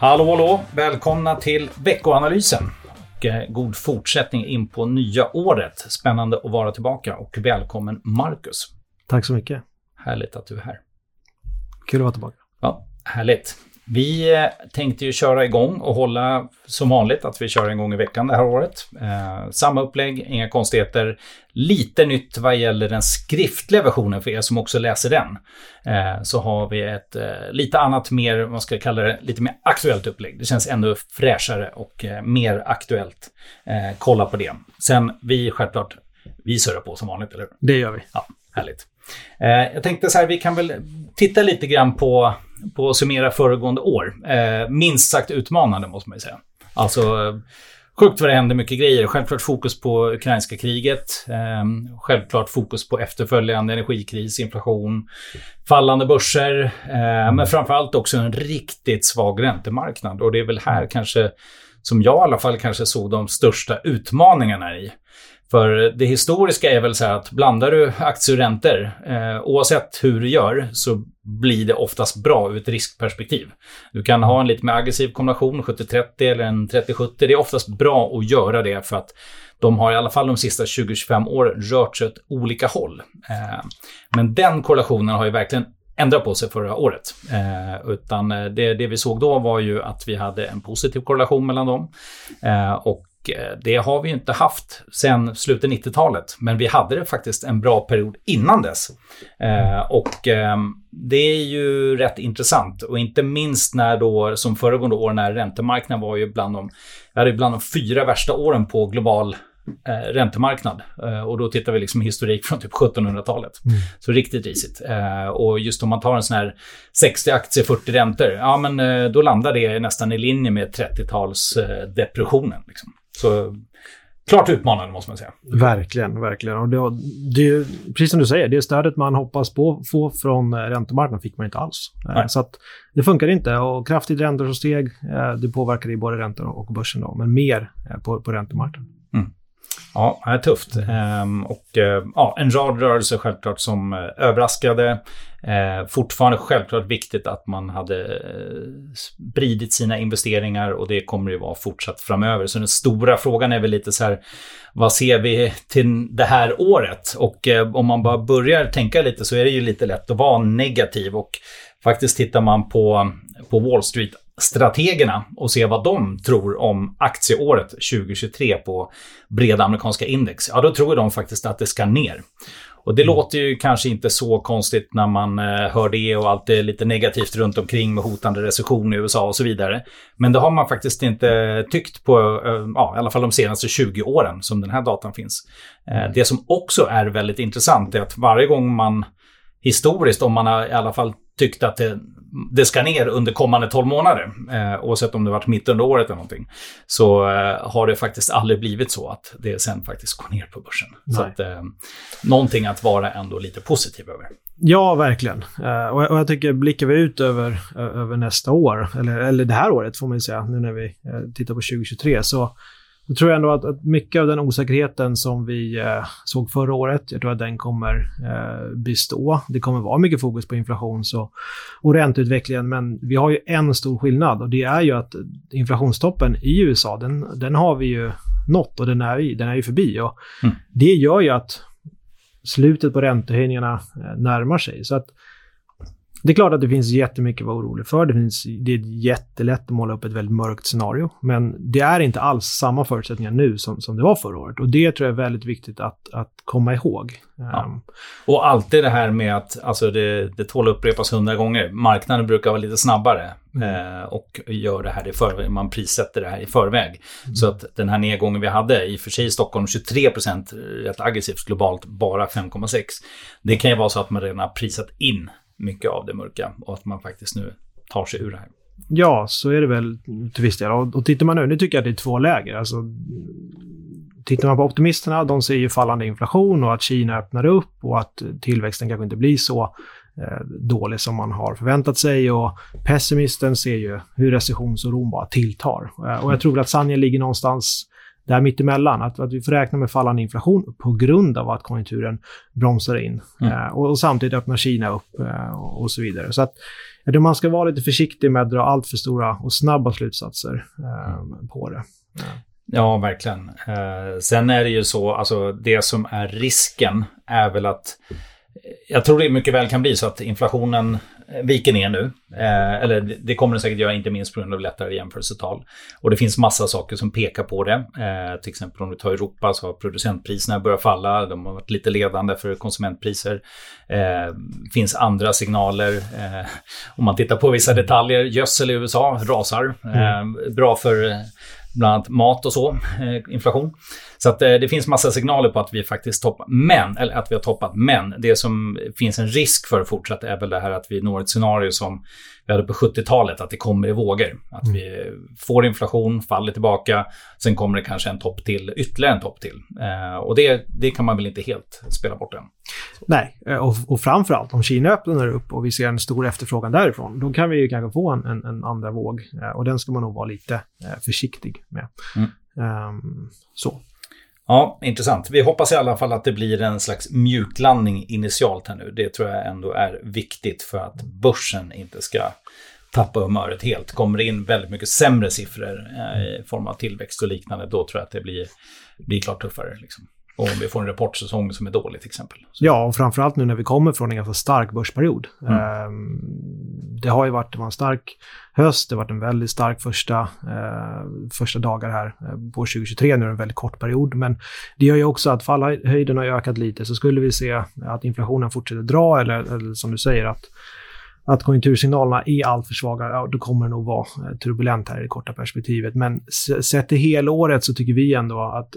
Hallå, hallå! Välkomna till veckoanalysen. Och eh, god fortsättning in på nya året. Spännande att vara tillbaka och välkommen Marcus. Tack så mycket. Härligt att du är här. Kul att vara tillbaka. Ja, härligt. Vi eh, tänkte ju köra igång och hålla som vanligt att vi kör en gång i veckan det här året. Eh, samma upplägg, inga konstigheter. Lite nytt vad gäller den skriftliga versionen för er som också läser den. Eh, så har vi ett eh, lite annat, mer, vad ska jag kalla det, lite mer aktuellt upplägg. Det känns ännu fräschare och eh, mer aktuellt. Eh, kolla på det. Sen, vi självklart, vi surrar på som vanligt, eller hur? Det gör vi. Ja, härligt. jag tänkte så här, vi kan väl titta lite grann på på att summera föregående år. Eh, minst sagt utmanande måste man ju säga. Alltså, sjukt vad det händer mycket grejer. Självklart fokus på ukrainska kriget. Eh, självklart fokus på efterföljande energikris, inflation, fallande börser. Eh, men framförallt också en riktigt svag räntemarknad. Och det är väl här kanske, som jag i alla fall kanske såg de största utmaningarna i. För det historiska är väl så här att blandar du aktier och räntor, eh, oavsett hur du gör, så blir det oftast bra ur ett riskperspektiv. Du kan ha en lite mer aggressiv kombination, 70-30 eller en 30-70. Det är oftast bra att göra det för att de har i alla fall de sista 20-25 åren rört sig åt olika håll. Eh, men den korrelationen har ju verkligen ändra på sig förra året. Eh, utan eh, det, det, vi såg då var ju att vi hade en positiv korrelation mellan dem. Eh, och eh, det har vi inte haft sedan slutet 90-talet, men vi hade det faktiskt en bra period innan dess. Eh, och eh, det är ju rätt intressant och inte minst när då, som föregående år, när räntemarknaden var ju bland de, vi hade bland de fyra värsta åren på global eh, räntemarknad. Eh, och då tittar vi liksom historik från typ 1700-talet. Mm. Så riktigt risigt. Eh, och just om man tar en sån här 60 aktier, 40 räntor, ja men då landar det nästan i linje med 30-tals depressionen. Liksom. Så klart utmanande måste man säga. Verkligen, verkligen. Och det, det, precis som du säger, det stödet man hoppas på få från räntemarknaden fick man inte alls. Eh, Nej. Så att det funkar inte och kraftigt räntor som steg, eh, det påverkar i både räntor och börsen då, men mer eh, på, på räntemarknaden. Ja, det är tufft. Mm. och eh, ja, en rad rörelser självklart som eh, överraskade. Eh, fortfarande självklart viktigt att man hade spridit sina investeringar och det kommer ju vara fortsatt framöver. Så den stora frågan är väl lite så här, vad ser vi till det här året? Och om man bara börjar tänka lite så är det ju lite lätt att vara negativ och faktiskt tittar man på, på Wall Street strategerna och se vad de tror om aktieåret 2023 på breda amerikanska index, ja då tror de faktiskt att det ska ner. Och det mm. låter ju kanske inte så konstigt när man eh, hör det och allt är lite negativt runt omkring med hotande recession i USA och så vidare. Men det har man faktiskt inte tyckt på, eh, ja, i alla fall de senaste 20 åren som den här datan finns. Eh, mm. det som också är väldigt intressant är att varje gång man historiskt, om man har i alla fall tyckt att det, det ska ner under kommande 12 månader, eh, oavsett om det varit mitt under året eller någonting, så eh, har det faktiskt aldrig blivit så att det sen faktiskt går ner på börsen. Nej. Så att, eh, någonting att vara ändå lite positiv över. Ja, verkligen. Eh, och, och jag tycker, blickar vi ut över, över nästa år, eller, eller det här året får man ju säga, nu när vi eh, tittar på 2023, så jag tror ändå att, att mycket av den osäkerheten som vi eh, såg förra året, jag tror att den kommer eh, bestå. Det kommer vara mycket fokus på inflations och, och ränteutvecklingen, men vi har ju en stor skillnad och det är ju att inflationstoppen i USA, den, den har vi ju nått och den är, den är ju förbi. Och mm. Det gör ju att slutet på räntehöjningarna eh, närmar sig. Så att det är klart att det finns jättemycket att vara orolig för. Det, finns, det är jättelätt att måla upp ett väldigt mörkt scenario. Men det är inte alls samma förutsättningar nu som, som det var förra året. Och det tror jag är väldigt viktigt att, att komma ihåg. Ja. Um, och alltid det här med att, alltså det, det tål att upprepas hundra gånger. Marknaden brukar vara lite snabbare mm. eh, och gör det här i förväg. Man prissätter det här i förväg. Mm. Så att den här nedgången vi hade, i och för sig i Stockholm 23 procent, rätt aggressivt globalt, bara 5,6. Det kan ju vara så att man redan har prisat in mycket av det mörka och att man faktiskt nu tar sig ur det här. Ja, så är det väl till viss del. Och, och tittar man nu, nu tycker jag att det är två läger. Alltså, tittar man på optimisterna, de ser ju fallande inflation och att Kina öppnar upp och att tillväxten kanske inte blir så eh, dålig som man har förväntat sig. Och pessimisten ser ju hur recessionsoron bara tilltar. Eh, och jag tror väl att sanningen ligger någonstans det här mittemellan. Att, att vi får räkna med fallande inflation på grund av att konjunkturen bromsar in. Mm. Eh, och, och samtidigt öppnar Kina upp eh, och, och så vidare. Så att jag man ska vara lite försiktig med att dra allt för stora och snabba slutsatser eh, på det. Ja, verkligen. Eh, sen är det ju så, alltså det som är risken är väl att jag tror det mycket väl kan bli så att inflationen viker ner nu. Eh, eller det kommer den säkert göra, inte minst på grund av lättare jämförelsetal. Och det finns massa saker som pekar på det. Eh, till exempel om du tar Europa så har producentpriserna börjat falla. De har varit lite ledande för konsumentpriser. Eh, finns andra signaler. Eh, om man tittar på vissa detaljer, gödsel i USA rasar. Mm. bra för bland annat mat och så, eh, inflation. Så att eh, det finns massa signaler på att vi faktiskt toppar, men, eller att vi har toppat, men det som finns en risk för fortsatt är väl det här att vi når ett scenario som vi hade på 70-talet, att det kommer i vågor. Att mm. vi får inflation, faller tillbaka, sen kommer det kanske en topp till, ytterligare en topp till. Eh, och det, det kan man väl inte helt spela bort än. Nej, eh, och, och framförallt om Kina öppnar upp och vi ser en stor efterfrågan därifrån, då kan vi ju kanske få en, en, en andra våg. Eh, och den ska man nog vara lite eh, försiktig med. Mm. Um, så. Ja, intressant. Vi hoppas i alla fall att det blir en slags mjuklandning initialt här nu. Det tror jag ändå är viktigt för att börsen inte ska tappa humöret helt. Kommer det in väldigt mycket sämre siffror eh, i form av tillväxt och liknande, då tror jag att det blir, blir klart tuffare. Liksom. Och om vi får en rapportsäsong som är dålig till exempel. Så. Ja, och framförallt nu när vi kommer från en ganska stark börsperiod. Mm. Um, det har ju varit, det var en stark höst, det har varit en väldigt stark första, uh, första dagar här uh, på 2023. Nu är det en väldigt kort period, men det gör ju också att fallhöjden har ökat lite. Så skulle vi se att inflationen fortsätter dra, eller, eller som du säger, att att konjunktursignalerna är alltför svaga, ja, då kommer det nog vara eh, turbulent här i det korta perspektivet. Men sett till helåret så tycker vi ändå att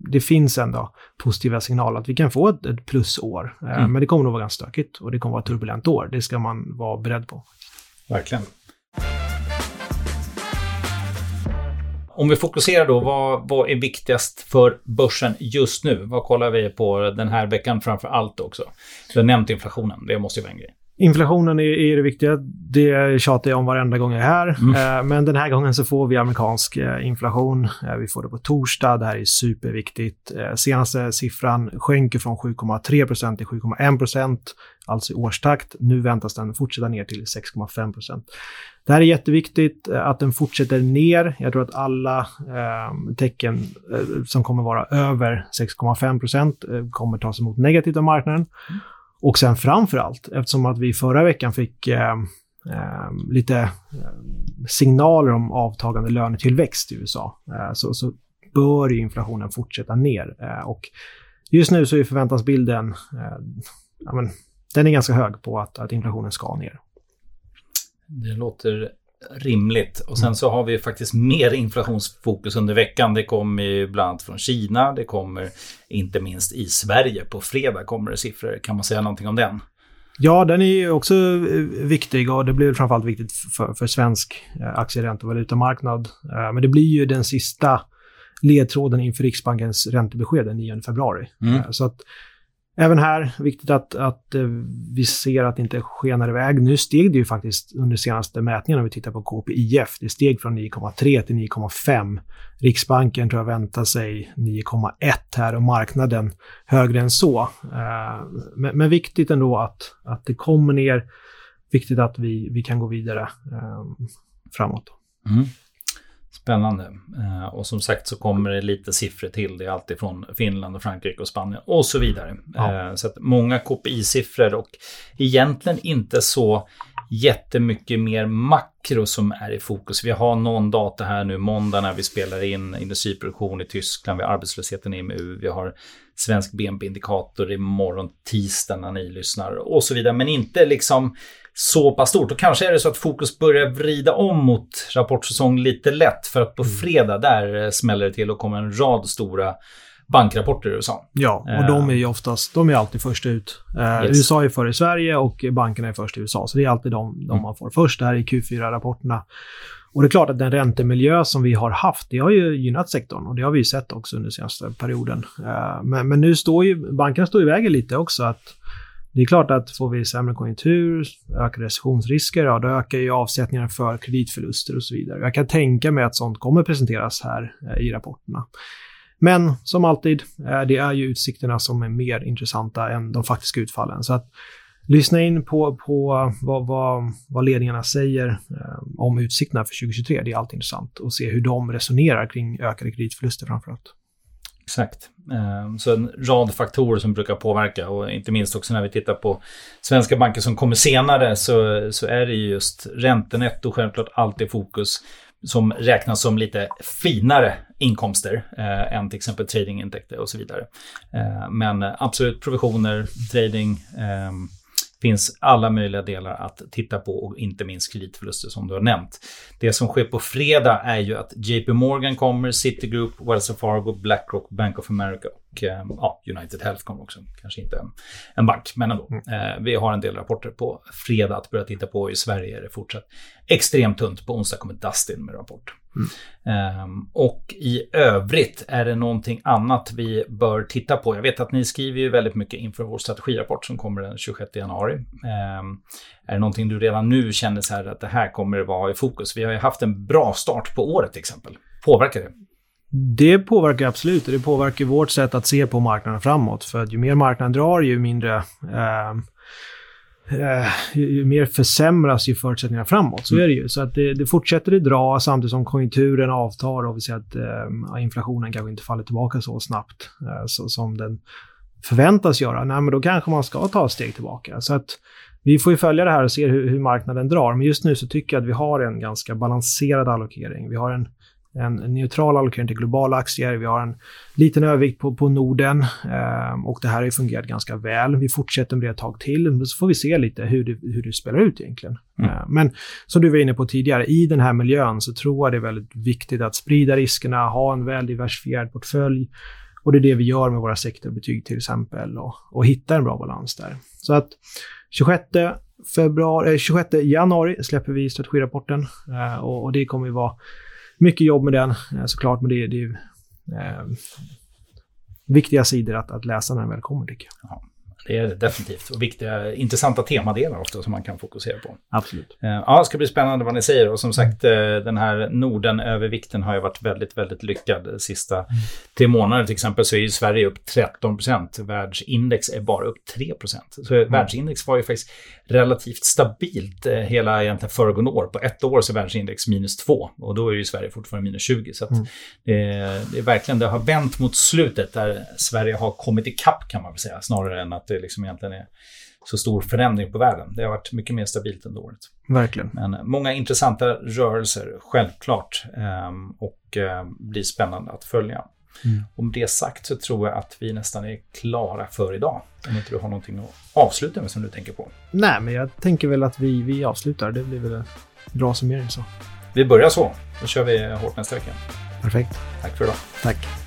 det finns ändå positiva signaler att vi kan få ett, ett plusår. Eh, mm. Men det kommer nog vara ganska stökigt och det kommer vara ett turbulent år. Det ska man vara beredd på. Verkligen. Om vi fokuserar då, vad, vad är viktigast för börsen just nu? Vad kollar vi på den här veckan framför allt också? Du har nämnt inflationen, det måste ju vara en grej. Inflationen är, är det viktiga. Det tjatar jag om varenda gång jag är här. Mm. Eh, men den här gången så får vi amerikansk eh, inflation. Eh, vi får det på torsdag. Det här är superviktigt. Senaste siffran sjönk från 7,3% till 7,1 alltså i årstakt. Nu väntas den fortsätta ner till 6,5% Det här är jätteviktigt att den fortsätter ner. Jag tror att alla eh, tecken eh, som kommer vara över 6,5 eh, kommer tas emot negativt av marknaden. Mm. Och sen framför allt, eftersom att vi förra veckan fick eh, eh, lite eh, signaler om avtagande lönetillväxt i USA, eh, så, så bör inflationen fortsätta ner. Eh, och just nu så är förväntansbilden, eh, ja, men, den är ganska hög på att, att inflationen ska ner. Det låter rimligt. Och sen mm. så har vi faktiskt mer inflationsfokus under veckan. Det kommer ju bland annat från Kina. Det kommer inte minst i Sverige. På fredag kommer det siffror. Kan man säga någonting om den? Ja, den är ju också eh, viktig och det blir framförallt viktigt för, för svensk eh, aktieränte och valutamarknad. Eh, men det blir ju den sista ledtråden inför Riksbankens räntebesked den 9 februari. Mm. Så att Även här, viktigt att, att eh, vi ser att det inte skenar iväg. Nu steg det ju faktiskt under senaste mätningen om vi tittar på KPIF. Det steg från 9,3 till 9,5. Riksbanken tror jag väntar sig 9,1 här och marknaden högre än så. Eh, men, men, viktigt ändå att, att det kommer ner. Viktigt att vi, vi kan gå vidare eh, framåt. Mm. Spännande. Eh, och som sagt så kommer det lite siffror till. Det är alltid från Finland och Frankrike och Spanien och så vidare. Ja. Eh, så att många KPI-siffror och egentligen inte så jättemycket mer makro som är i fokus. Vi har någon data här nu måndag när vi spelar in industriproduktion i Tyskland, vi har arbetslösheten i EMU, vi har svensk BNP-indikator imorgon tisdag när ni lyssnar och så vidare. Men inte liksom så pass stort. Och kanske är det så att fokus börjar vrida om mot rapportsäsong lite lätt. För att på mm. fredag där smäller det till och kommer en rad stora bankrapporter i USA. Ja, och de är ju oftast, de är alltid först ut. Uh, yes. USA är före Sverige och bankerna är först i USA. Så det är alltid de, de mm. man får först. Det här är Q4-rapporterna. Och det är klart att den räntemiljö som vi har haft, det har ju gynnat sektorn och det har vi ju sett också under senaste perioden. Uh, men, men, nu står ju, bankerna står i vägen lite också att det är klart att får vi sämre konjunktur, ökade recessionsrisker, ja då ökar ju avsättningarna för kreditförluster och så vidare. Jag kan tänka mig att sånt kommer presenteras här eh, i rapporterna. Men som alltid, eh, det är ju utsikterna som är mer intressanta än de faktiska utfallen. Så att lyssna in på, på eh, vad, vad, vad ledningarna säger om utsikterna för 2023. Det är alltid intressant att se hur de resonerar kring ökade kreditförluster framförallt. Exakt. Ehm, så en rad faktorer som brukar påverka och inte minst också när vi tittar på svenska banker som kommer senare så, så är det just räntenetto självklart alltid fokus som räknas som lite finare inkomster eh, än till exempel tradingintäkter och så vidare. Eh, men absolut provisioner, trading, eh, finns alla möjliga delar att titta på och inte minst kreditförluster som du har nämnt. Det som sker på fredag är ju att JP Morgan kommer, Citigroup, Wells Fargo, Blackrock, Bank of America och eh, ja, United Health kommer också. Kanske inte en, en bank, men ändå. Mm. Eh, vi har en del rapporter på fredag att börja titta på. I Sverige är det fortsatt extremt tunt. På onsdag kommer Dustin med rapport. Mm. Um, och i övrigt är det någonting annat vi bör titta på. Jag vet att ni skriver ju väldigt mycket inför vår strategirapport som kommer den 26 januari. Um, är det någonting du redan nu känner så här att det här kommer att vara i fokus? Vi har ju haft en bra start på året till exempel. Påverkar det? Det påverkar absolut. Det påverkar vårt sätt att se på marknaden framåt. För att ju mer marknaden drar, ju mindre eh, eh, ju mer försämras ju förutsättningarna framåt. Så mm. är det ju. Så att det, det fortsätter det dra samtidigt som konjunkturen avtar och vi ser att eh, inflationen kanske inte faller tillbaka så snabbt eh, så, som den förväntas göra. Nej, men då kanske man ska ta ett steg tillbaka. Så att vi får ju följa det här och se hur, hur marknaden drar. Men just nu så tycker jag att vi har en ganska balanserad allokering. Vi har en en neutral allokering till globala aktier. Vi har en liten övervikt på, på Norden eh, och det här har fungerat ganska väl. Vi fortsätter med det ett tag till, så får vi se lite hur det, hur det spelar ut egentligen. Mm. Eh, men som du var inne på tidigare, i den här miljön så tror jag det är väldigt viktigt att sprida riskerna, ha en väl diversifierad portfölj. Och det är det vi gör med våra sektorbetyg till exempel och, och hitta en bra balans där. Så att 26 februari, 26 eh, januari släpper vi strategirapporten eh, och, och det kommer ju vara mycket jobb med den eh, såklart, men det, det är eh, viktiga sidor att, att läsa när den väl kommer tycker jag. Ja. Det är det definitivt. Och viktiga, intressanta temadelar ofta som man kan fokusera på. Absolut. Eh, ja, det ska bli spännande vad ni säger. Och som sagt, eh, den här Norden-övervikten har ju varit väldigt, väldigt lyckad. De sista mm. tre månader till exempel så är ju Sverige upp 13 procent. Världsindex är bara upp 3 procent. Så mm. världsindex var ju faktiskt relativt stabilt eh, hela egentligen föregående år. På ett år så är världsindex minus 2 och då är ju Sverige fortfarande minus 20. Så mm. det, det, är verkligen, det har vänt mot slutet där Sverige har kommit ikapp kan man väl säga, snarare än att det liksom egentligen är så stor förändring på världen. Det har varit mycket mer stabilt under året. Verkligen. Men många intressanta rörelser, självklart. Ehm, och ehm, blir spännande att följa. Mm. Om det sagt så tror jag att vi nästan är klara för idag. Om inte du har någonting att avsluta med som du tänker på. Nej, men jag tänker väl att vi, vi avslutar. Det blir väl en bra summering så. Vi börjar så. Då kör vi hårt nästa vecka. Perfekt. Tack för idag. Tack.